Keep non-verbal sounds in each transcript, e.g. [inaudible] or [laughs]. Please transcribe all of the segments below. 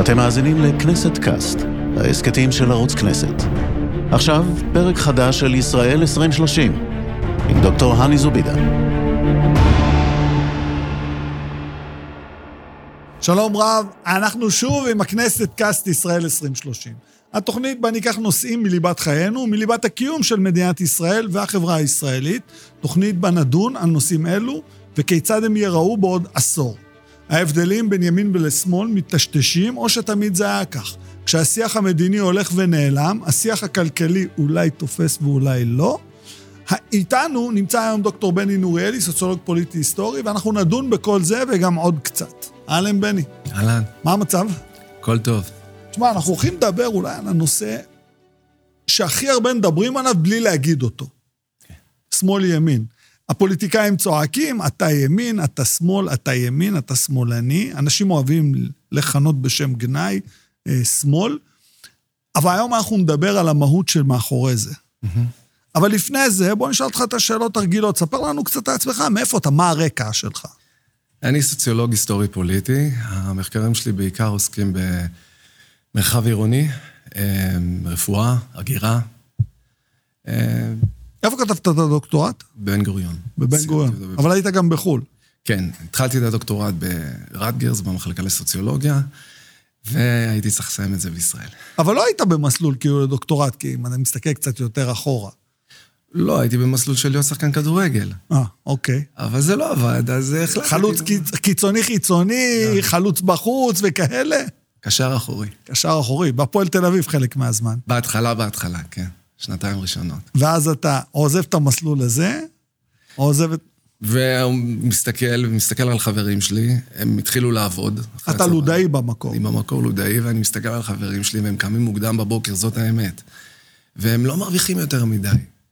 אתם מאזינים לכנסת קאסט, ההסכתים של ערוץ כנסת. עכשיו, פרק חדש של ישראל 2030, עם דוקטור הני זובידה. שלום רב, אנחנו שוב עם הכנסת קאסט ישראל 2030. התוכנית בה ניקח נושאים מליבת חיינו, מליבת הקיום של מדינת ישראל והחברה הישראלית, תוכנית בה נדון על נושאים אלו וכיצד הם ייראו בעוד עשור. ההבדלים בין ימין ולשמאל מטשטשים, או שתמיד זה היה כך. כשהשיח המדיני הולך ונעלם, השיח הכלכלי אולי תופס ואולי לא. איתנו נמצא היום דוקטור בני נוריאלי, סוציולוג פוליטי היסטורי, ואנחנו נדון בכל זה וגם עוד קצת. אהלן, בני. אהלן. מה המצב? הכל טוב. תשמע, אנחנו הולכים לדבר אולי על הנושא שהכי הרבה מדברים עליו בלי להגיד אותו. Okay. שמאל-ימין. הפוליטיקאים צועקים, אתה ימין, אתה שמאל, אתה ימין, אתה שמאלני. אנשים אוהבים לכנות בשם גנאי אה, שמאל. אבל היום אנחנו נדבר על המהות של מאחורי זה. Mm-hmm. אבל לפני זה, בוא נשאל אותך את השאלות הרגילות. ספר לנו קצת על עצמך, מאיפה אתה, מה הרקע שלך? אני סוציולוג היסטורי פוליטי. המחקרים שלי בעיקר עוסקים במרחב עירוני, אה, רפואה, הגירה. איפה כתבת את הדוקטורט? בבן גוריון. בבן גוריון. אבל היית גם בחו"ל. כן, התחלתי את הדוקטורט ברטגרס, במחלקה לסוציולוגיה, והייתי צריך לסיים את זה בישראל. אבל לא היית במסלול כאילו לדוקטורט, כי אם אני מסתכל קצת יותר אחורה. לא, הייתי במסלול של להיות שחקן כדורגל. אה, אוקיי. אבל זה לא עבד, אז החלטתי... חלוץ קיצוני חיצוני, לא. חלוץ בחוץ וכאלה? קשר אחורי. קשר אחורי, בהפועל תל אביב חלק מהזמן. בהתחלה, בהתחלה, כן. שנתיים ראשונות. ואז אתה עוזב את המסלול הזה, עוזב את... ומסתכל, מסתכל על חברים שלי, הם התחילו לעבוד. אתה לודאי במקור. אני במקור לודאי, ואני מסתכל על חברים שלי, והם קמים מוקדם בבוקר, זאת האמת. והם לא מרוויחים יותר מדי,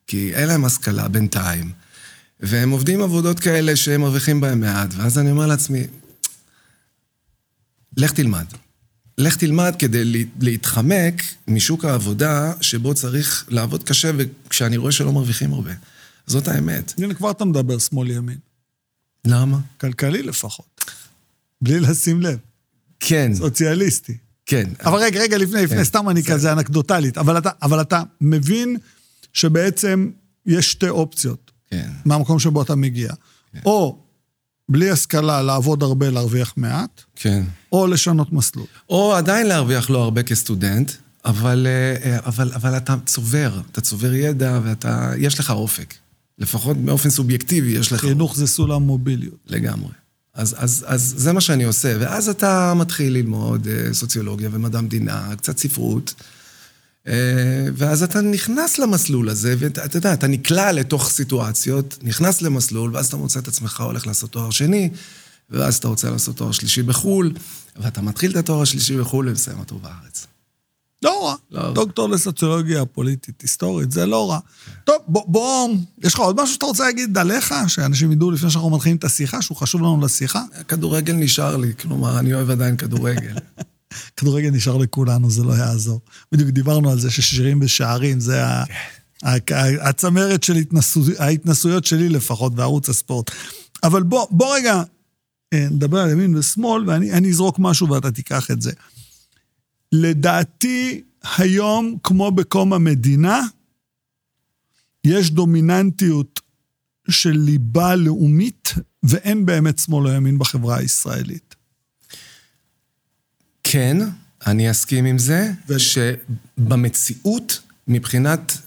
כי אין להם השכלה בינתיים. והם עובדים עבודות כאלה שהם מרוויחים בהם מעט, ואז אני אומר לעצמי, לך תלמד. לך תלמד כדי להתחמק משוק העבודה שבו צריך לעבוד קשה וכשאני רואה שלא מרוויחים הרבה. זאת האמת. הנה, כבר אתה מדבר שמאל-ימין. למה? כלכלי לפחות. בלי לשים לב. כן. סוציאליסטי. כן. אבל רגע, רגע, לפני, לפני, כן. סתם אני כזה אנקדוטלית. אבל אתה, אבל אתה מבין שבעצם יש שתי אופציות. כן. מהמקום שבו אתה מגיע. כן. או בלי השכלה לעבוד הרבה, להרוויח מעט. כן. או לשנות מסלול. או עדיין להרוויח לא הרבה כסטודנט, אבל, אה, אבל, אבל אתה צובר, אתה צובר ידע ואתה, יש לך אופק. לפחות באופן סובייקטיבי יש לך... חינוך זה סולם מוביליות. לגמרי. אז, אז, אז זה מה שאני עושה, ואז אתה מתחיל ללמוד אה, סוציולוגיה ומדע המדינה, קצת ספרות, אה, ואז אתה נכנס למסלול הזה, ואתה יודע, אתה נקלע לתוך סיטואציות, נכנס למסלול, ואז אתה מוצא את עצמך הולך לעשות תואר שני, ואז אתה רוצה לעשות תואר שלישי בחו"ל, ואתה מתחיל את התואר השלישי בחו"ל ומסיים אותו בארץ. לא רע. לא דוקטור לסוציולוגיה פוליטית, היסטורית, זה לא רע. טוב, בוא, בוא, יש לך עוד משהו שאתה רוצה להגיד עליך, שאנשים ידעו לפני שאנחנו מתחילים את השיחה, שהוא חשוב לנו לשיחה? כדורגל נשאר לי, כלומר, אני אוהב עדיין כדורגל. [laughs] כדורגל נשאר לכולנו, זה לא יעזור. בדיוק דיברנו על זה ששירים בשערים, זה כן. הצמרת של ההתנסויות שלי לפחות בערוץ הספורט. אבל בוא, בוא רגע אה, נדבר על ימין ושמאל, ואני אזרוק משהו ואתה תיקח את זה. לדעתי, היום, כמו בקום המדינה, יש דומיננטיות של ליבה לאומית, ואין באמת שמאל או ימין בחברה הישראלית. כן, אני אסכים עם זה, ו... שבמציאות, מבחינת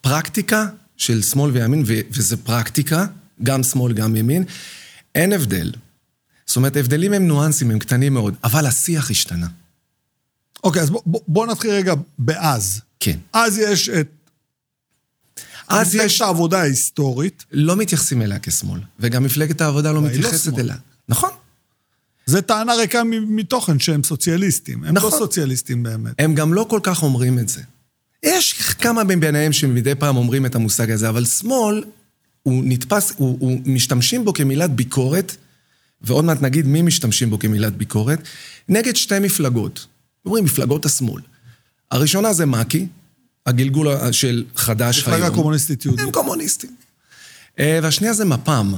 פרקטיקה של שמאל וימין, ו- וזה פרקטיקה, גם שמאל, גם ימין, אין הבדל. זאת אומרת, ההבדלים הם ניואנסים, הם קטנים מאוד, אבל השיח השתנה. אוקיי, אז בוא, בוא נתחיל רגע באז. כן. אז יש את... אז יש... את העבודה ההיסטורית. לא מתייחסים אליה כשמאל, וגם מפלגת העבודה לא, לא מתייחסת לא אליה. נכון. זה טענה ריקה מתוכן שהם סוציאליסטים. הם לא נכון. לא סוציאליסטים באמת. הם גם לא כל כך אומרים את זה. יש כמה ביניהם שמדי פעם אומרים את המושג הזה, אבל שמאל, הוא נתפס, הוא, הוא משתמשים בו כמילת ביקורת, ועוד מעט נגיד מי משתמשים בו כמילת ביקורת, נגד שתי מפלגות. אומרים מפלגות השמאל. הראשונה זה מק"י, הגלגול של חד"ש היום. מפלגה קומוניסטית יהודית. הם קומוניסטים. אה, והשנייה זה מפ"ם.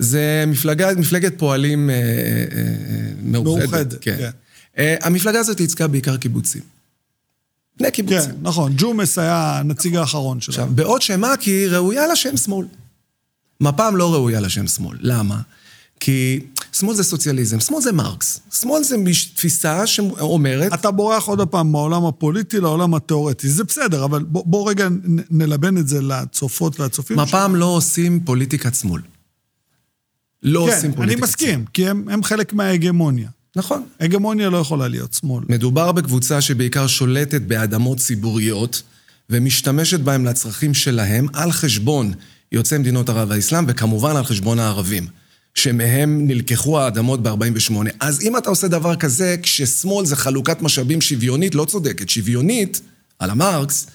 זה מפלגה, מפלגת פועלים אה, אה, מאוחדת. מאוחדת, כן. כן. אה, המפלגה הזאת ייצגה בעיקר קיבוצים. בני קיבוצים. כן, נכון. ג'ומס היה הנציג האחרון שלו. עכשיו, בעוד שמק"י ראויה לשם שמאל. מפ"ם לא ראויה לשם שמאל. למה? כי שמאל זה סוציאליזם, שמאל זה מרקס. שמאל זה תפיסה שאומרת... אתה בורח עוד פעם מהעולם הפוליטי לעולם התיאורטי. זה בסדר, אבל בוא, בוא רגע נלבן את זה לצופות והצופים. מפ"ם לא עושים פוליטיקת שמאל. לא כן, עושים אני פוליטיקת מסכים, כי הם, הם חלק מההגמוניה. נכון. הגמוניה לא יכולה להיות שמאל. מדובר בקבוצה שבעיקר שולטת באדמות ציבוריות ומשתמשת בהם לצרכים שלהם על חשבון יוצאי מדינות ערב והאסלאם וכמובן על חשבון הערבים, שמהם נלקחו האדמות ב-48. אז אם אתה עושה דבר כזה, כששמאל זה חלוקת משאבים שוויונית, לא צודקת, שוויונית, על המרקס,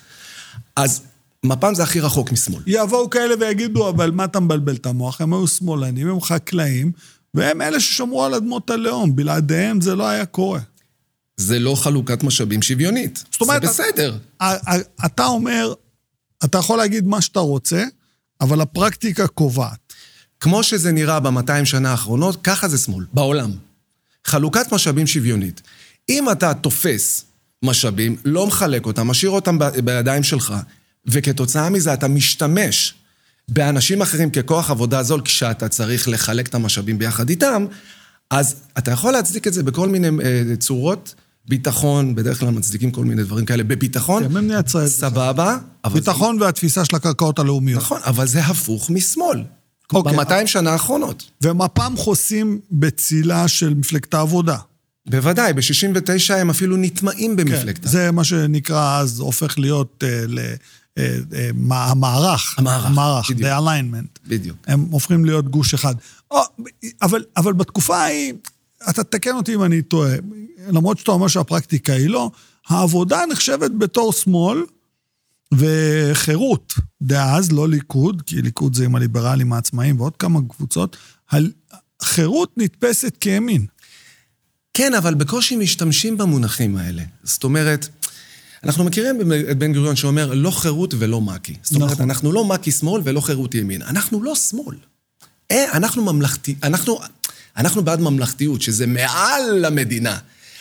אז מפ"ם זה הכי רחוק משמאל. יבואו כאלה ויגידו, אבל מה אתה מבלבל את המוח? הם היו שמאלנים, הם חקלאים, והם אלה ששמרו על אדמות הלאום. בלעדיהם זה לא היה קורה. זה לא חלוקת משאבים שוויונית. זאת אומרת, זה בסדר. אתה אומר, אתה יכול להגיד מה שאתה רוצה, אבל הפרקטיקה קובעת. כמו שזה נראה ב-200 שנה האחרונות, ככה זה שמאל, בעולם. חלוקת משאבים שוויונית. אם אתה תופס משאבים, לא מחלק אותם, משאיר אותם בידיים שלך, וכתוצאה מזה אתה משתמש באנשים אחרים ככוח עבודה זול כשאתה צריך לחלק את המשאבים ביחד איתם, אז אתה יכול להצדיק את זה בכל מיני אה, צורות. ביטחון, בדרך כלל מצדיקים כל מיני דברים כאלה. בביטחון, כן. סבבה. ביטחון והתפיסה של הקרקעות הלאומיות. נכון, אבל זה הפוך משמאל. אוקיי. ב-200 שנה האחרונות. ומפ"ם חוסים בצילה של מפלגת העבודה. בוודאי, ב-69 הם אפילו נטמעים במפלגת. כן, זה מה שנקרא אז הופך להיות אה, המערך. המערך, המערך, בדיוק. the alignment. בדיוק. הם הופכים להיות גוש אחד. או, אבל, אבל בתקופה ההיא, אתה תקן אותי אם אני טועה, למרות שאתה אומר שהפרקטיקה היא לא, העבודה נחשבת בתור שמאל, וחירות דאז, לא ליכוד, כי ליכוד זה עם הליברלים העצמאים ועוד כמה קבוצות, חירות נתפסת כימין. כן, אבל בקושי משתמשים במונחים האלה. זאת אומרת, אנחנו מכירים את בן גוריון שאומר לא חירות ולא מק"י. זאת אומרת, נכון. אנחנו לא מק"י שמאל ולא חירות ימין. אנחנו לא שמאל. אה, אנחנו ממלכתי... אנחנו, אנחנו בעד ממלכתיות, שזה מעל המדינה.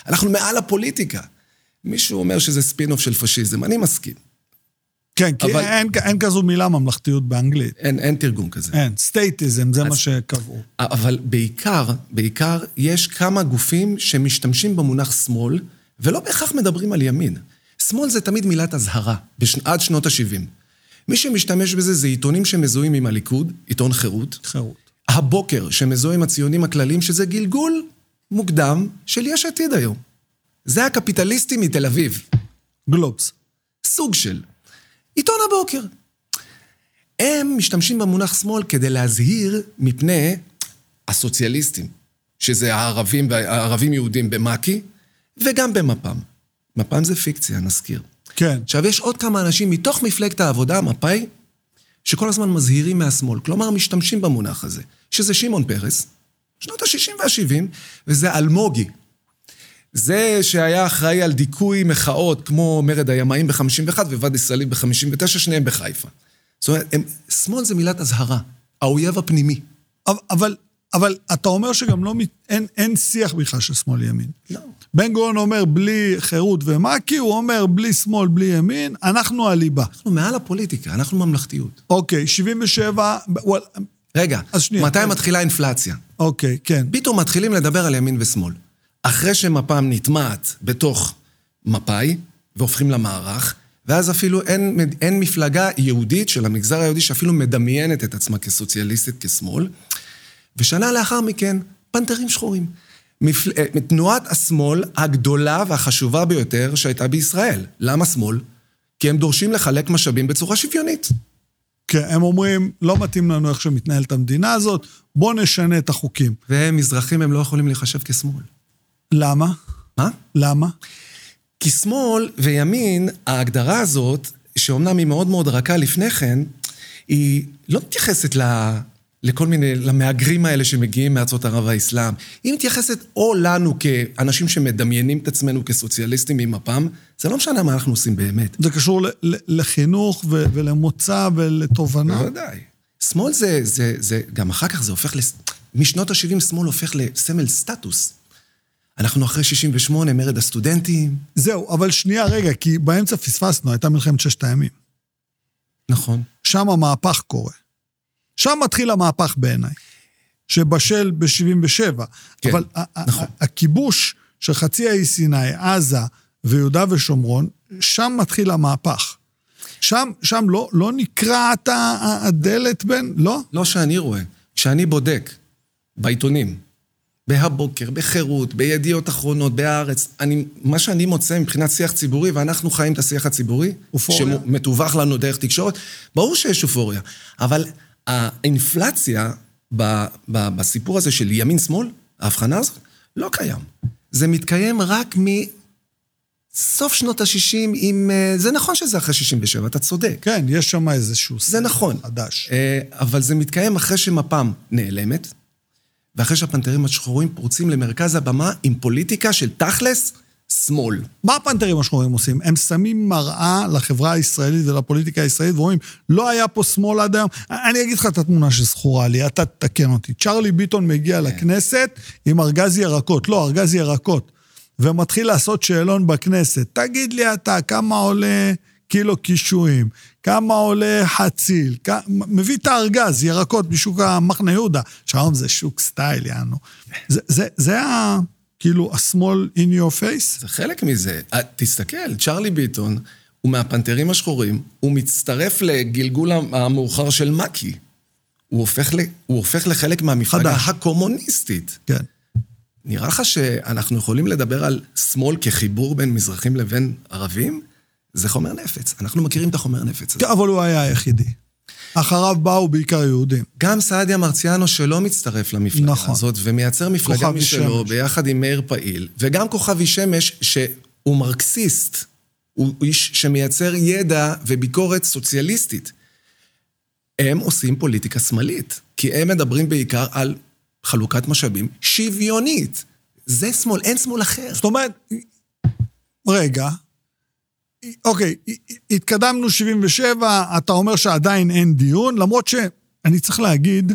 אנחנו מעל הפוליטיקה. מישהו אומר שזה ספין-אוף של פשיזם, אני מסכים. כן, כי אבל- אין, אין כזו מילה ממלכתיות באנגלית. אין, אין תרגום כזה. אין, statism, זה מה שקבעו. אבל בעיקר, בעיקר, יש כמה גופים שמשתמשים במונח שמאל, ולא בהכרח מדברים על ימין. שמאל זה תמיד מילת אזהרה, בש... עד שנות ה-70. מי שמשתמש בזה זה עיתונים שמזוהים עם הליכוד, עיתון חירות. חירות. הבוקר, שמזוהה עם הציונים הכלליים, שזה גלגול מוקדם של יש עתיד היום. זה הקפיטליסטים מתל אביב. גלובס. סוג של. עיתון הבוקר. הם משתמשים במונח שמאל כדי להזהיר מפני הסוציאליסטים, שזה הערבים, הערבים יהודים במק"י, וגם במפ"ם. מפ"ם זה פיקציה, נזכיר. כן. עכשיו, יש עוד כמה אנשים מתוך מפלגת העבודה, מפא"י, שכל הזמן מזהירים מהשמאל, כלומר, משתמשים במונח הזה, שזה שמעון פרס, שנות ה-60 וה-70, וזה אלמוגי. זה שהיה אחראי על דיכוי מחאות כמו מרד הימאים ב-51 וואדי סאליב ב-59, שניהם בחיפה. זאת אומרת, הם, שמאל זה מילת אזהרה, האויב הפנימי. אבל- אבל, אתה אומר שגם לא, אין, אין שיח בכלל של שמאל ימין. לא. בן גוריון אומר בלי חירות ומק"י, הוא אומר בלי שמאל, בלי ימין, אנחנו הליבה. אנחנו מעל הפוליטיקה, אנחנו ממלכתיות. אוקיי, 77, וואל, רגע, אז שנייה. מתי מתחילה אינפלציה? אוקיי, כן. פתאום מתחילים לדבר על ימין ושמאל. אחרי שמפ"ם נטמעת בתוך מפא"י, והופכים למערך, ואז אפילו אין, אין מפלגה יהודית של המגזר היהודי שאפילו מדמיינת את עצמה כסוציאליסטית, כשמאל. ושנה לאחר מכן, פנתרים שחורים. מפל... אה, תנועת השמאל הגדולה והחשובה ביותר שהייתה בישראל. למה שמאל? כי הם דורשים לחלק משאבים בצורה שוויונית. כן, הם אומרים, לא מתאים לנו איך שמתנהלת המדינה הזאת, בואו נשנה את החוקים. והם מזרחים, הם לא יכולים להיחשב כשמאל. למה? מה? למה? כי שמאל וימין, ההגדרה הזאת, שאומנם היא מאוד מאוד רכה לפני כן, היא לא מתייחסת ל... לכל מיני, למהגרים האלה שמגיעים מארצות ערב והאסלאם. היא מתייחסת או לנו כאנשים שמדמיינים את עצמנו כסוציאליסטים ממפ"ם, זה לא משנה מה אנחנו עושים באמת. זה קשור לחינוך ו- ולמוצא ולתובנה. בוודאי. שמאל זה, זה, זה, גם אחר כך זה הופך, לס... משנות ה-70 שמאל הופך לסמל סטטוס. אנחנו אחרי 68, מרד הסטודנטים. זהו, אבל שנייה, רגע, כי באמצע פספסנו, הייתה מלחמת ששת הימים. נכון. שם המהפך קורה. שם מתחיל המהפך בעיניי, שבשל ב-77. כן, אבל נכון. הכיבוש של חצי האי סיני, עזה ויהודה ושומרון, שם מתחיל המהפך. שם, שם לא, לא נקרעת הדלת בין... לא? לא שאני רואה. כשאני בודק בעיתונים, בהבוקר, בחירות, בידיעות אחרונות, בהארץ, אני, מה שאני מוצא מבחינת שיח ציבורי, ואנחנו חיים את השיח הציבורי, אופוריה. שמתווך לנו דרך תקשורת, ברור שיש אופוריה, אבל האינפלציה ב, ב, בסיפור הזה של ימין-שמאל, ההבחנה הזאת, לא קיים. זה מתקיים רק מסוף שנות ה-60 עם... אה, זה נכון שזה אחרי 67, אתה צודק. כן, יש שם איזשהו... זה נכון. חדש. אה, אבל זה מתקיים אחרי שמפ"ם נעלמת, ואחרי שהפנתרים השחורים פרוצים למרכז הבמה עם פוליטיקה של תכלס, שמאל. מה הפנתרים השחורים עושים? הם שמים מראה לחברה הישראלית ולפוליטיקה הישראלית ואומרים, לא היה פה שמאל עד היום. אני אגיד לך את התמונה שזכורה לי, אתה תתקן אותי. צ'רלי ביטון מגיע כן. לכנסת עם ארגז ירקות, לא, ארגז ירקות, ומתחיל לעשות שאלון בכנסת. תגיד לי אתה, כמה עולה קילו קישואים? כמה עולה חציל? כ... מביא את הארגז, ירקות משוק המחנה יהודה. שהיום זה שוק סטייל, יענו. זה, זה, זה ה... כאילו, השמאל in your face? זה חלק מזה. אה, תסתכל, צ'רלי ביטון הוא מהפנתרים השחורים, הוא מצטרף לגלגול המאוחר של מקי. הוא הופך, ל... הוא הופך לחלק מהמפלגה. הקומוניסטית. כן. נראה לך שאנחנו יכולים לדבר על שמאל כחיבור בין מזרחים לבין ערבים? זה חומר נפץ. אנחנו מכירים את החומר נפץ הזה. כן, אבל הוא היה היחידי. אחריו באו בעיקר יהודים. גם סעדיה מרציאנו שלא מצטרף למפלגה נכון. הזאת, ומייצר מפלגה משלו שמש. ביחד עם מאיר פעיל, וגם כוכבי שמש, שהוא מרקסיסט, הוא איש שמייצר ידע וביקורת סוציאליסטית. הם עושים פוליטיקה שמאלית, כי הם מדברים בעיקר על חלוקת משאבים שוויונית. זה שמאל, אין שמאל אחר. זאת אומרת, רגע, אוקיי, התקדמנו 77, אתה אומר שעדיין אין דיון, למרות שאני צריך להגיד,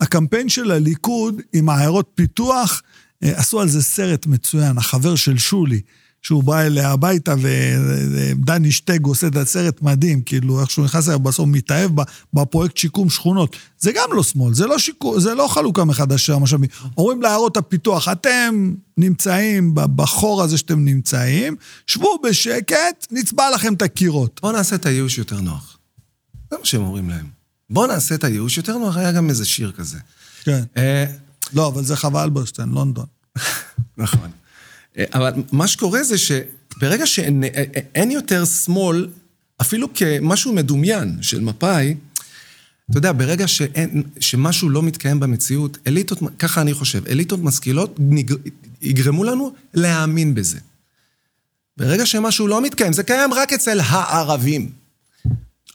הקמפיין של הליכוד עם העיירות פיתוח, אה, עשו על זה סרט מצוין, החבר של שולי, שהוא בא אליה הביתה ודני שטג עושה את הסרט מדהים, כאילו, איך שהוא נכנס אליו בסוף מתאהב בפרויקט שיקום שכונות. זה גם לא שמאל, זה לא, שיקום, זה לא חלוקה מחדש של המשאבים. אומרים לעיירות הפיתוח, אתם נמצאים בחור הזה שאתם נמצאים, שבו בשקט, נצבע לכם את הקירות. בואו נעשה את הייאוש יותר נוח. זה מה שהם אומרים להם. בואו נעשה את הייאוש יותר נוח, היה גם איזה שיר כזה. כן. אה, לא, אבל זה חווה אלברשטיין, לונדון. [laughs] נכון. אבל מה שקורה זה שברגע שאין אין יותר שמאל, אפילו כמשהו מדומיין של מפא"י, אתה יודע, ברגע שאין, שמשהו לא מתקיים במציאות, אליטות, ככה אני חושב, אליטות משכילות נג, יגרמו לנו להאמין בזה. ברגע שמשהו לא מתקיים, זה קיים רק אצל הערבים.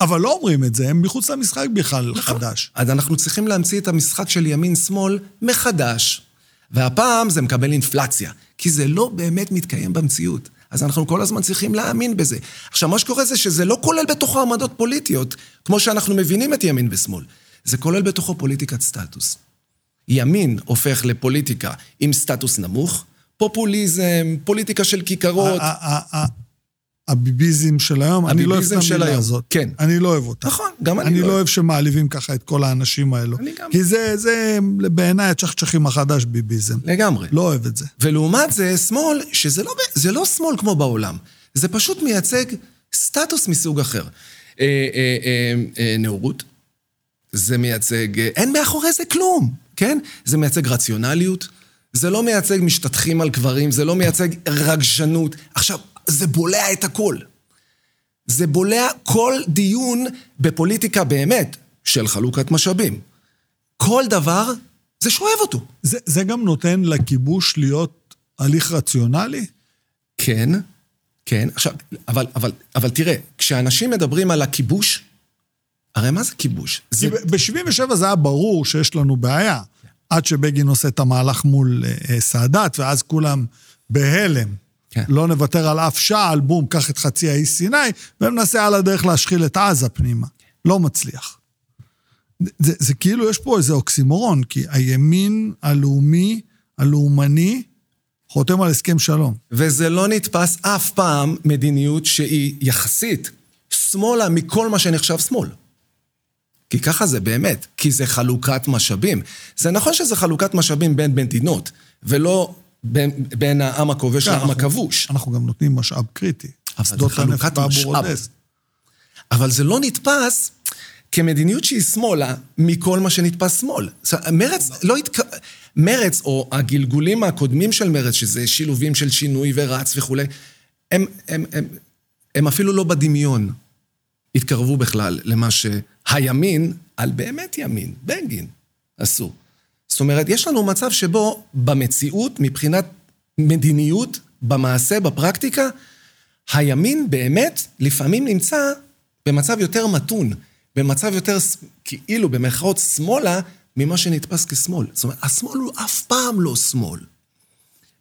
אבל לא אומרים את זה, הם מחוץ למשחק בכלל נכון. חדש. אז אנחנו צריכים להמציא את המשחק של ימין-שמאל מחדש. והפעם זה מקבל אינפלציה, כי זה לא באמת מתקיים במציאות. אז אנחנו כל הזמן צריכים להאמין בזה. עכשיו, מה שקורה זה שזה לא כולל בתוכו עמדות פוליטיות, כמו שאנחנו מבינים את ימין ושמאל. זה כולל בתוכו פוליטיקת סטטוס. ימין הופך לפוליטיקה עם סטטוס נמוך, פופוליזם, פוליטיקה של כיכרות. הביביזם של היום, אני לא אוהב את המילה הזאת. כן. אני לא אוהב אותה. נכון, גם אני אני לא לא אוהב. אוהב שמעליבים ככה את כל האנשים האלו. אני גם. כי זה, זה בעיניי הצ'חצ'חים החדש ביביזם. לגמרי. לא אוהב את זה. ולעומת זה, שמאל, שזה לא, זה לא שמאל כמו בעולם, זה פשוט מייצג סטטוס מסוג אחר. אה, אה, אה, אה, נאורות, זה מייצג, אה, אין מאחורי זה כלום, כן? זה מייצג רציונליות, זה לא מייצג משתטחים על קברים, זה לא מייצג רגשנות. עכשיו, זה בולע את הכל. זה בולע כל דיון בפוליטיקה באמת של חלוקת משאבים. כל דבר, זה שואב אותו. זה, זה גם נותן לכיבוש להיות הליך רציונלי? כן, כן. עכשיו, אבל, אבל, אבל תראה, כשאנשים מדברים על הכיבוש, הרי מה זה כיבוש? זה, כי ב-77 זה היה ברור שיש לנו בעיה. עד שבגין עושה את המהלך מול אה, אה, סאדאת, ואז כולם בהלם. כן. לא נוותר על אף שעל, בום, קח את חצי האי סיני, ומנסה על הדרך להשחיל את עזה פנימה. לא מצליח. זה, זה כאילו, יש פה איזה אוקסימורון, כי הימין הלאומי, הלאומני, חותם על הסכם שלום. וזה לא נתפס אף פעם מדיניות שהיא יחסית שמאלה מכל מה שנחשב שמאל. כי ככה זה באמת, כי זה חלוקת משאבים. זה נכון שזה חלוקת משאבים בין מדינות, ולא בין, בין העם הכובש כן, לעם אנחנו- הכבוש. אנחנו גם נותנים משאב קריטי. אבל זה שדות הנפט חלוקת. משאב. אבל זה לא נתפס כמדיניות שהיא שמאלה מכל מה שנתפס שמאל. מרץ לא התק... מרץ, או הגלגולים הקודמים של מרץ, שזה שילובים של שינוי ורץ וכולי, הם, הם, הם, הם אפילו לא בדמיון התקרבו בכלל למה שהימין, על באמת ימין, בגין, עשו. זאת אומרת, יש לנו מצב שבו במציאות, מבחינת מדיניות, במעשה, בפרקטיקה, הימין באמת לפעמים נמצא במצב יותר מתון, במצב יותר כאילו במרכאות שמאלה ממה שנתפס כשמאל. זאת אומרת, השמאל הוא אף פעם לא שמאל.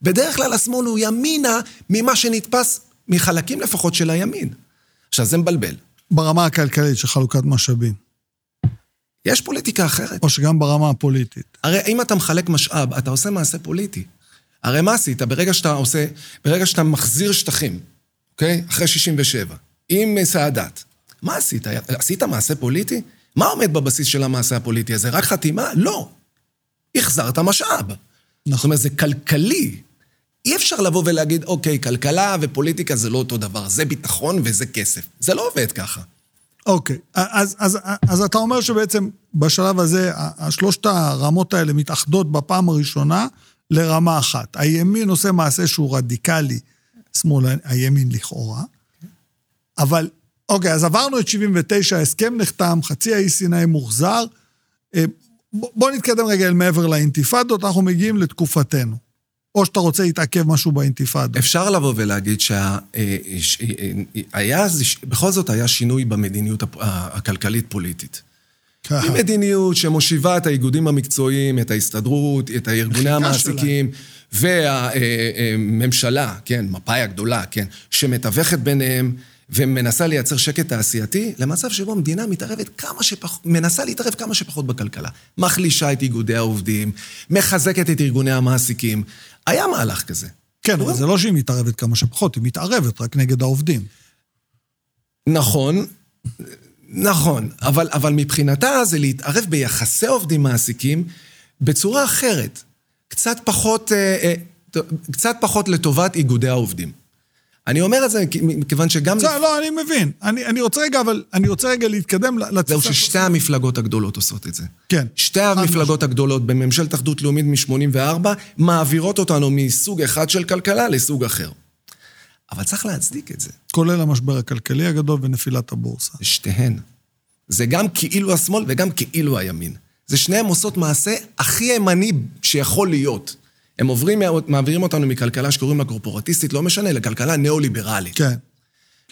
בדרך כלל השמאל הוא ימינה ממה שנתפס מחלקים לפחות של הימין. עכשיו, זה מבלבל. ברמה הכלכלית של חלוקת משאבים, יש פוליטיקה אחרת. או שגם ברמה הפוליטית. הרי אם אתה מחלק משאב, אתה עושה מעשה פוליטי. הרי מה עשית? ברגע שאתה עושה, ברגע שאתה מחזיר שטחים, אוקיי? אחרי 67, עם סאדאת, מה עשית? עשית מעשה פוליטי? מה עומד בבסיס של המעשה הפוליטי הזה? רק חתימה? לא. החזרת משאב. זאת אומרת, זה כלכלי. אי אפשר לבוא ולהגיד, אוקיי, כלכלה ופוליטיקה זה לא אותו דבר, זה ביטחון וזה כסף. זה לא עובד ככה. אוקיי, אז, אז, אז אתה אומר שבעצם בשלב הזה, השלושת הרמות האלה מתאחדות בפעם הראשונה לרמה אחת. הימין עושה מעשה שהוא רדיקלי, שמאל הימין לכאורה, אבל, אוקיי, אז עברנו את 79, ההסכם נחתם, חצי האי סיני מוחזר. אה, ב- בוא נתקדם רגע אל מעבר לאינתיפאדות, אנחנו מגיעים לתקופתנו. או שאתה רוצה להתעכב משהו באינתיפאדות. אפשר לבוא ולהגיד שהיה, בכל זאת היה שינוי במדיניות הכלכלית-פוליטית. היא מדיניות שמושיבה את האיגודים המקצועיים, את ההסתדרות, את הארגוני המעסיקים, והממשלה, כן, מפא"י הגדולה, כן, שמתווכת ביניהם ומנסה לייצר שקט תעשייתי, למצב שבו המדינה מתערבת כמה שפחות, מנסה להתערב כמה שפחות בכלכלה. מחלישה את איגודי העובדים, מחזקת את ארגוני המעסיקים. היה מהלך כזה. כן, אבל זה לא שהיא מתערבת כמה שפחות, היא מתערבת רק נגד העובדים. נכון, נכון, אבל, אבל מבחינתה זה להתערב ביחסי עובדים-מעסיקים בצורה אחרת. קצת פחות, אה, אה, קצת פחות לטובת איגודי העובדים. אני אומר את זה כי- מכיוון שגם... בסדר, לא, אני מבין. אני, אני רוצה רגע, אבל אני רוצה רגע להתקדם ל- זהו לתפיסה... ששתי המפלגות הגדולות עושות את זה. כן. שתי המפלגות הגדולות בממשלת אחדות לאומית מ-84 מעבירות אותנו מסוג אחד של כלכלה לסוג אחר. אבל צריך להצדיק את זה. כולל המשבר הכלכלי הגדול ונפילת הבורסה. שתיהן. זה גם כאילו השמאל וגם כאילו הימין. זה שניהם עושות מעשה הכי ימני שיכול להיות. הם עוברים, מעבירים אותנו מכלכלה שקוראים לה קורפורטיסטית, לא משנה, לכלכלה ניאו-ליברלית. כן.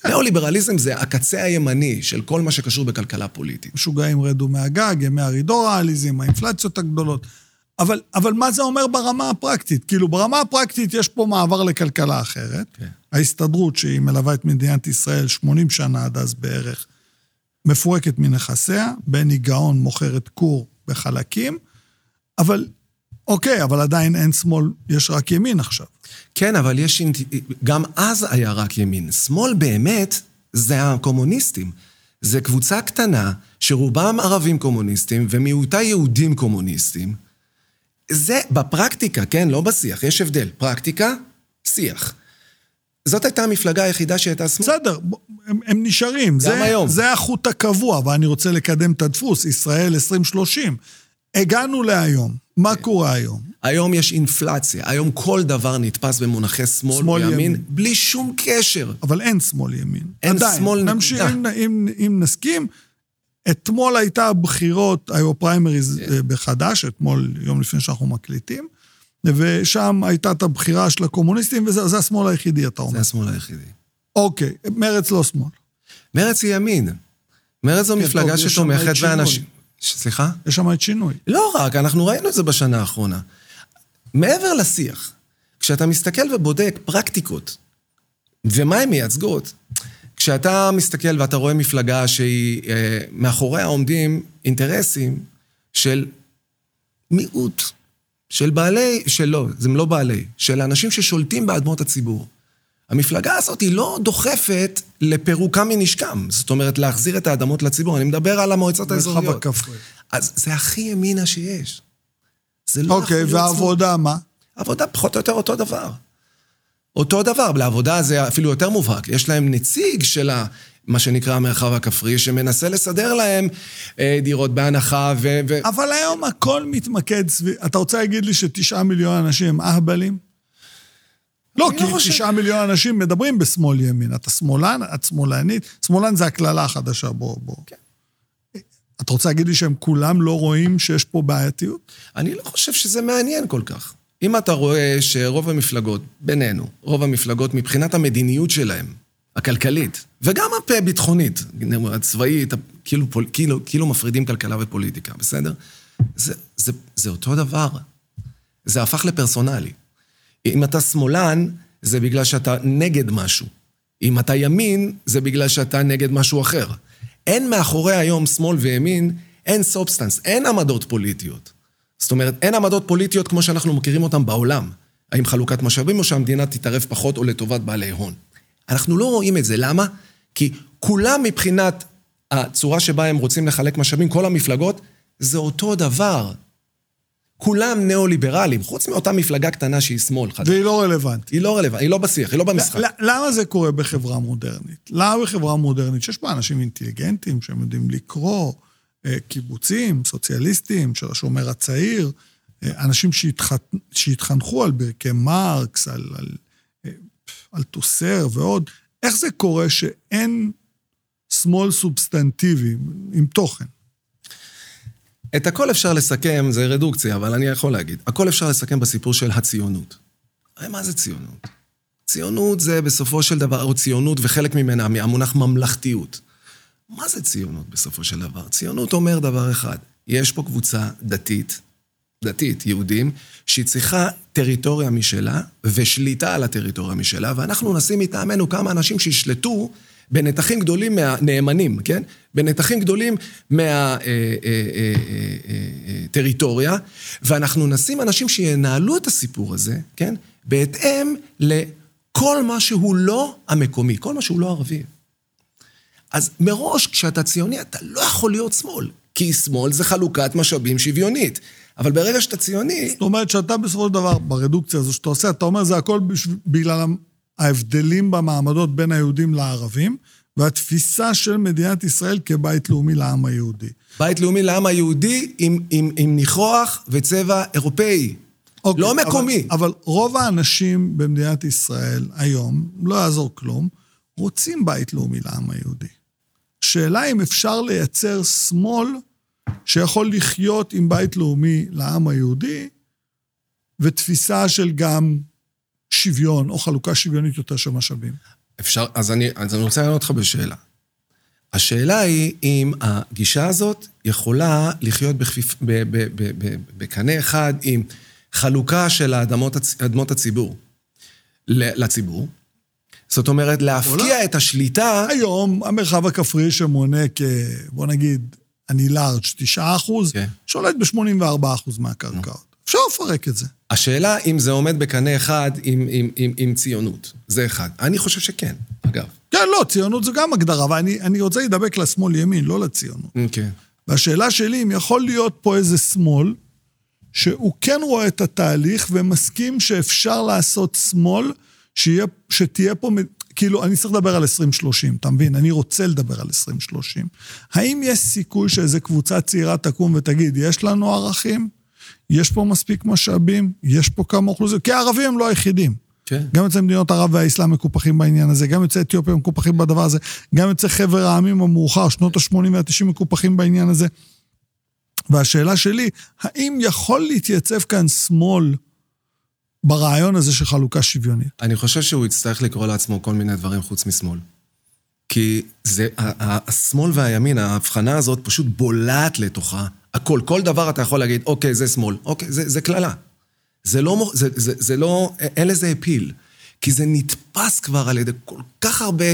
ניאו-ליברליזם זה הקצה הימני של כל מה שקשור בכלכלה פוליטית. משוגעים רדו מהגג, ימי הרידורליזם, האינפלציות הגדולות. אבל, אבל מה זה אומר ברמה הפרקטית? כאילו, ברמה הפרקטית יש פה מעבר לכלכלה אחרת. כן. ההסתדרות, שהיא מלווה את מדינת ישראל 80 שנה עד אז בערך, מפורקת מנכסיה, בני גאון מוכרת כור בחלקים, אבל, אוקיי, אבל עדיין אין שמאל, יש רק ימין עכשיו. כן, אבל יש... גם אז היה רק ימין. שמאל באמת זה הקומוניסטים. זה קבוצה קטנה שרובם ערבים קומוניסטים ומיעוטה יהודים קומוניסטים. זה בפרקטיקה, כן? לא בשיח, יש הבדל. פרקטיקה, שיח. זאת הייתה המפלגה היחידה שהייתה שמאל. בסדר, הם, הם נשארים. זה, היום. זה החוט הקבוע, ואני רוצה לקדם את הדפוס, ישראל 2030. הגענו להיום. מה קורה היום? היום יש אינפלציה, היום כל דבר נתפס במונחי שמאל, שמאל וימין, ימין. בלי שום קשר. אבל אין שמאל ימין. אין עדיין. שמאל, נמשיך, נקודה. אם, אם, אם נסכים, אתמול הייתה הבחירות, היו פריימריז כן. אה, בחד"ש, אתמול, יום לפני שאנחנו מקליטים, ושם הייתה את הבחירה של הקומוניסטים, וזה זה השמאל היחידי, אתה אומר. זה השמאל היחידי. אוקיי, מרץ לא שמאל. מרץ היא ימין. מרץ זו כן, מפלגה שתומכת. באנשים... סליחה? יש שם את שינוי. לא רק, אנחנו ראינו את זה בשנה האחרונה. מעבר לשיח, כשאתה מסתכל ובודק פרקטיקות, ומה הן מייצגות, כשאתה מסתכל ואתה רואה מפלגה שהיא, אה, מאחוריה עומדים אינטרסים של מיעוט של בעלי, של לא, זה לא בעלי, של אנשים ששולטים באדמות הציבור. המפלגה הזאת היא לא דוחפת לפירוקה מנשקם. זאת אומרת, להחזיר את האדמות לציבור. אני מדבר על המועצות האזוריות. אז זה הכי ימינה שיש. זה לא אוקיי, שמאל. והעבודה מה? עבודה פחות או יותר אותו דבר. אותו דבר, לעבודה זה אפילו יותר מובהק. יש להם נציג של ה, מה שנקרא המרחב הכפרי, שמנסה לסדר להם אה, דירות בהנחה ו... ו... אבל היום הכל מתמקד סביב... אתה רוצה להגיד לי שתשעה מיליון אנשים הם אהבלים? לא, כי לא חושב. תשעה מיליון אנשים מדברים בשמאל ימין. אתה שמאלן, את שמאלנית. שמאלן זה הקללה החדשה, בוא, בוא. כן. אתה רוצה להגיד לי שהם כולם לא רואים שיש פה בעייתיות? אני לא חושב שזה מעניין כל כך. אם אתה רואה שרוב המפלגות, בינינו, רוב המפלגות מבחינת המדיניות שלהם, הכלכלית, וגם הביטחונית, הצבאית, כאילו, כאילו, כאילו מפרידים כלכלה ופוליטיקה, בסדר? זה, זה, זה אותו דבר. זה הפך לפרסונלי. אם אתה שמאלן, זה בגלל שאתה נגד משהו. אם אתה ימין, זה בגלל שאתה נגד משהו אחר. אין מאחורי היום שמאל וימין, אין סובסטנס, אין עמדות פוליטיות. זאת אומרת, אין עמדות פוליטיות כמו שאנחנו מכירים אותן בעולם. האם חלוקת משאבים או שהמדינה תתערב פחות או לטובת בעלי הון. אנחנו לא רואים את זה, למה? כי כולם מבחינת הצורה שבה הם רוצים לחלק משאבים, כל המפלגות, זה אותו דבר. כולם ניאו-ליברלים, חוץ מאותה מפלגה קטנה שהיא שמאל. חד- והיא לא רלוונטית. היא לא רלוונטית, היא לא בשיח, היא לא במשחק. למה זה קורה בחברה מודרנית? למה בחברה מודרנית, שיש בה אנשים אינטליגנטים שהם יודעים לקרוא, אה, קיבוצים, סוציאליסטים, של השומר הצעיר, אה, אנשים שהתח- שהתחנכו על ברכי מרקס, על, על, אה, על טוסר ועוד, איך זה קורה שאין שמאל סובסטנטיבי עם תוכן? את הכל אפשר לסכם, זה רדוקציה, אבל אני יכול להגיד. הכל אפשר לסכם בסיפור של הציונות. הרי מה זה ציונות? ציונות זה בסופו של דבר, או ציונות וחלק ממנה, מהמונח ממלכתיות. מה זה ציונות בסופו של דבר? ציונות אומר דבר אחד, יש פה קבוצה דתית, דתית, יהודים, שהיא צריכה טריטוריה משלה ושליטה על הטריטוריה משלה, ואנחנו נשים מטעמנו כמה אנשים שישלטו בנתחים גדולים מהנאמנים, כן? בנתחים גדולים מהטריטוריה, ואנחנו נשים אנשים שינהלו את הסיפור הזה, כן? בהתאם לכל מה שהוא לא המקומי, כל מה שהוא לא ערבי. אז מראש, כשאתה ציוני, אתה לא יכול להיות שמאל, כי שמאל זה חלוקת משאבים שוויונית. אבל ברגע שאתה ציוני, זאת אומרת שאתה בסופו של דבר, ברדוקציה הזו שאתה עושה, אתה אומר זה הכל בגלל ההבדלים במעמדות בין היהודים לערבים, והתפיסה של מדינת ישראל כבית לאומי לעם היהודי. בית לאומי לעם היהודי עם, עם, עם ניחוח וצבע אירופאי. אוקיי, לא אבל- מקומי. אבל רוב האנשים במדינת ישראל היום, לא יעזור כלום, רוצים בית לאומי לעם היהודי. שאלה אם אפשר לייצר שמאל שיכול לחיות עם בית לאומי לעם היהודי, ותפיסה של גם שוויון, או חלוקה שוויונית יותר של משאבים. אפשר, אז אני, אז אני רוצה לענות אותך בשאלה. השאלה היא אם הגישה הזאת יכולה לחיות בכפיפ, ב, ב, ב, ב, בקנה אחד עם חלוקה של האדמות, אדמות הציבור לציבור. זאת אומרת, להפקיע את השליטה... היום המרחב הכפרי שמונה כ... בוא נגיד, אני לארג' 9 אחוז, כן. שולט ב-84 אחוז מהקרקעות. אפשר לפרק את זה. השאלה אם זה עומד בקנה אחד עם, עם, עם, עם ציונות. זה אחד. אני חושב שכן, אגב. כן, לא, ציונות זו גם הגדרה, אבל אני, אני רוצה להידבק לשמאל-ימין, לא לציונות. כן. והשאלה שלי, אם יכול להיות פה איזה שמאל, שהוא כן רואה את התהליך ומסכים שאפשר לעשות שמאל, שיהיה, שתהיה פה, כאילו, אני צריך לדבר על 2030, אתה מבין? אני רוצה לדבר על 2030. האם יש סיכוי שאיזו קבוצה צעירה תקום ותגיד, יש לנו ערכים? יש פה מספיק משאבים? יש פה כמה אוכלוסיות? כי הערבים הם לא היחידים. כן. גם יוצאי מדינות ערב והאסלאם מקופחים בעניין הזה, גם יוצאי אתיופיה מקופחים בדבר הזה, גם יוצאי חבר העמים המאוחר, שנות ה-80 וה-90 מקופחים בעניין הזה. והשאלה שלי, האם יכול להתייצב כאן שמאל ברעיון הזה של חלוקה שוויונית? אני חושב שהוא יצטרך לקרוא לעצמו כל מיני דברים חוץ משמאל. כי זה, השמאל והימין, ההבחנה הזאת פשוט בולעת לתוכה הכל. כל דבר אתה יכול להגיד, אוקיי, זה שמאל. אוקיי, זה, קללה. זה לא, זה, זה, זה לא, אין לזה אפיל. כי זה נתפס כבר על ידי כל כך הרבה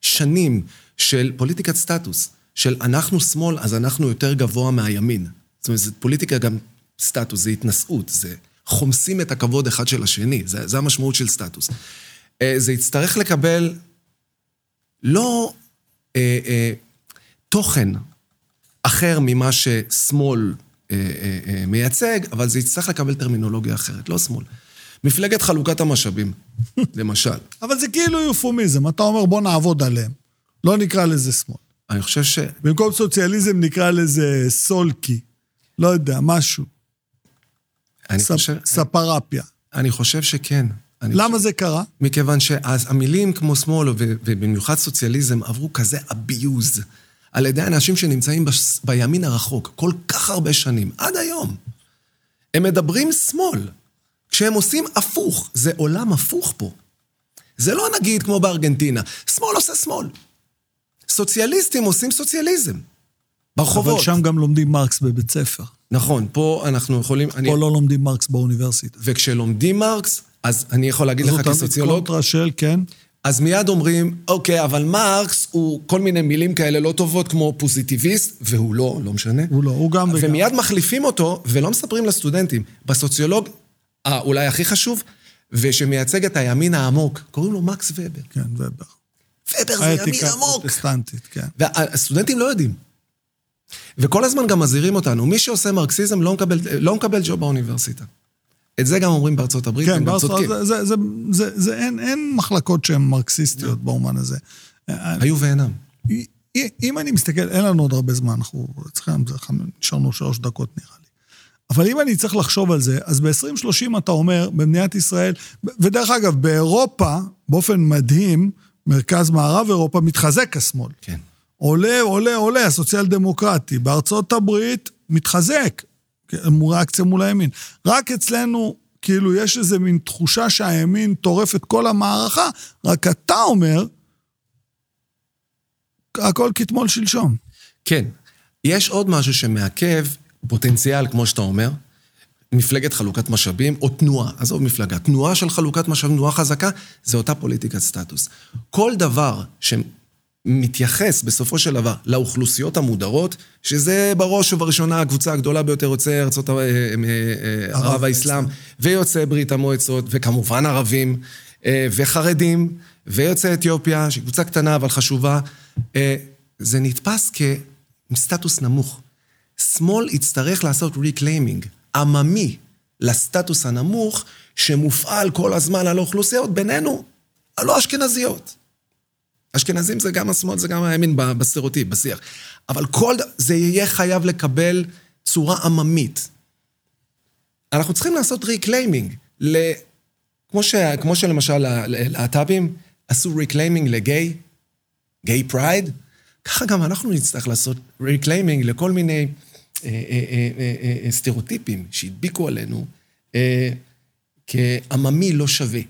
שנים של פוליטיקת סטטוס. של אנחנו שמאל, אז אנחנו יותר גבוה מהימין. זאת אומרת, זו פוליטיקה גם סטטוס, זה התנשאות, זה חומסים את הכבוד אחד של השני, זה, זה המשמעות של סטטוס. אה, זה יצטרך לקבל לא אה, אה, תוכן אחר ממה ששמאל אה, אה, אה, מייצג, אבל זה יצטרך לקבל טרמינולוגיה אחרת, לא שמאל. מפלגת חלוקת המשאבים, [laughs] למשל. אבל זה כאילו יופומיזם, אתה אומר בוא נעבוד עליהם. לא נקרא לזה שמאל. אני חושב ש... במקום סוציאליזם נקרא לזה סולקי. לא יודע, משהו. אני ספ- חושב, ספרפיה. אני חושב שכן. אני למה זה קרה? מכיוון שהמילים כמו שמאל, ובמיוחד סוציאליזם, עברו כזה abuse על ידי אנשים שנמצאים בש- בימין הרחוק כל כך הרבה שנים, עד היום. הם מדברים שמאל. כשהם עושים הפוך, זה עולם הפוך פה. זה לא נגיד כמו בארגנטינה, שמאל עושה שמאל. סוציאליסטים עושים סוציאליזם. ברחובות. אבל שם גם לומדים מרקס בבית ספר. נכון, פה אנחנו יכולים... אני... פה לא לומדים מרקס באוניברסיטה. וכשלומדים מרקס, אז אני יכול להגיד לך כסוציולוג, קונטרה של, כן. אז מיד אומרים, אוקיי, אבל מרקס הוא כל מיני מילים כאלה לא טובות כמו פוזיטיביסט, והוא לא, לא משנה. הוא לא, הוא גם וגם. ומיד מחליפים אותו, ולא מספרים לסטודנטים. בסוציולוג, אה, אולי הכי חשוב, ושמייצג את הימין העמוק, קוראים לו מקס ובר. כן, ובר. ובר זה ימין עמוק. הפרוטסטנטית, כן. והסטודנטים לא יודעים. וכל הזמן גם מזהירים אותנו, מי שעושה מרקסיזם לא מקבל, לא מקבל ג'וב באוניברסיטה. את זה גם אומרים בארצות הברית, כן, בארצות- צודקים. זה, זה, זה, זה, זה, אין, אין מחלקות שהן מרקסיסטיות באומן הזה. היו ואינם. אם אני מסתכל, אין לנו עוד הרבה זמן, אנחנו צריכים, נשארנו שלוש דקות נראה לי. אבל אם אני צריך לחשוב על זה, אז ב-2030 אתה אומר, במדינת ישראל, ודרך אגב, באירופה, באופן מדהים, מרכז מערב אירופה מתחזק השמאל. כן. עולה, עולה, עולה, הסוציאל דמוקרטי. בארצות הברית מתחזק, מול ריאקציה מול הימין. רק אצלנו, כאילו, יש איזה מין תחושה שהימין טורף את כל המערכה, רק אתה אומר, הכל כתמול שלשום. כן. יש עוד משהו שמעכב פוטנציאל, כמו שאתה אומר, מפלגת חלוקת משאבים, או תנועה, עזוב מפלגה, תנועה של חלוקת משאבים, תנועה חזקה, זה אותה פוליטיקת סטטוס. כל דבר שמתייחס בסופו של דבר לאוכלוסיות המודרות, שזה בראש ובראשונה הקבוצה הגדולה ביותר יוצאי ארצות ה- אה, אה, ערב האסלאם, ויוצאי ברית המועצות, וכמובן ערבים, אה, וחרדים, ויוצאי אתיופיה, שהיא קבוצה קטנה אבל חשובה, אה, זה נתפס כסטטוס נמוך. שמאל יצטרך לעשות reclaiming עממי לסטטוס הנמוך שמופעל כל הזמן על האוכלוסיות בינינו, הלא אשכנזיות. אשכנזים זה גם השמאל, זה גם הימין בסטריאוטיפ, בשיח. אבל כל, ד- זה יהיה חייב לקבל צורה עממית. אנחנו צריכים לעשות reclaiming, ל... כמו, ש... כמו שלמשל להט"בים עשו reclaiming ל gay, gay pride, ככה גם אנחנו נצטרך לעשות reclaiming לכל מיני אה, אה, אה, אה, אה, סטריאוטיפים שהדביקו עלינו אה, כעממי לא שווה.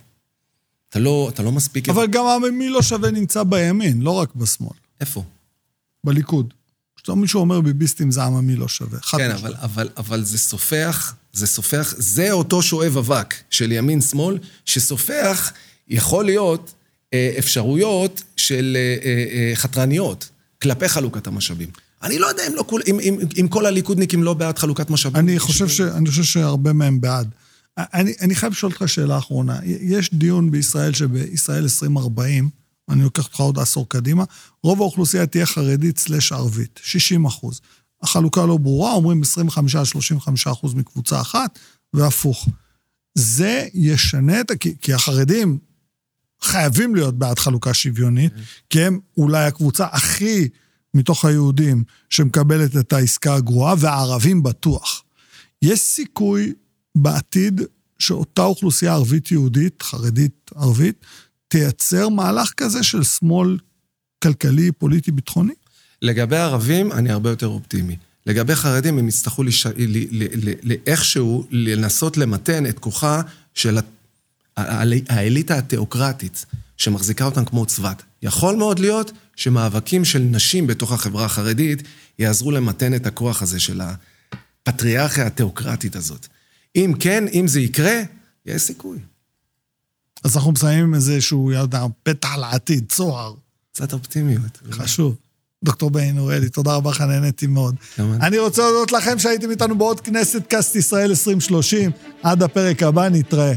אתה לא, אתה לא מספיק... אבל גם מי לא שווה נמצא בימין, לא רק בשמאל, איפה? בליכוד. כשמישהו אומר ביביסטים זה עממי לא שווה. כן. אבל, אבל, אבל זה סופח, זה סופח, זה אותו שואב אבק של ימין-שמאל, שסופח יכול להיות אה, אפשרויות של אה, אה, אה, חתרניות כלפי חלוקת המשאבים. אני לא יודע אם, לא, כול- אם, אם, אם כל הליכודניקים לא בעד חלוקת משאבים. אני חושב, ש, אני חושב שהרבה מהם בעד. אני, אני חייב לשאול אותך שאלה אחרונה. יש דיון בישראל שבישראל 2040, אני לוקח אותך עוד עשור קדימה, רוב האוכלוסייה תהיה חרדית סלש ערבית, 60 אחוז. החלוקה לא ברורה, אומרים 25 עד 35 אחוז מקבוצה אחת, והפוך. זה ישנה את... כי, כי החרדים חייבים להיות בעד חלוקה שוויונית, כי הם אולי הקבוצה הכי מתוך היהודים שמקבלת את העסקה הגרועה, והערבים בטוח. יש סיכוי בעתיד שאותה אוכלוסייה ערבית-יהודית, חרדית-ערבית, תייצר מהלך כזה של שמאל כלכלי, פוליטי, ביטחוני? לגבי ערבים, אני הרבה יותר אופטימי. לגבי חרדים, הם יצטרכו לש... ל... ל... ל... ל... איכשהו לנסות למתן את כוחה של האליטה התיאוקרטית, שמחזיקה אותם כמו צבת. יכול מאוד להיות שמאבקים של נשים בתוך החברה החרדית יעזרו למתן את הכוח הזה של הפטריארכיה התיאוקרטית הזאת. אם כן, אם זה יקרה, יש סיכוי. אז אנחנו מסיימים עם איזשהו, יודע, פתח לעתיד, צוהר. קצת אופטימיות. חשוב. דוקטור בני נוראלי, תודה רבה לך, נהניתי מאוד. אני רוצה להודות לכם שהייתם איתנו בעוד כנסת קאסט ישראל 2030. עד הפרק הבא, נתראה.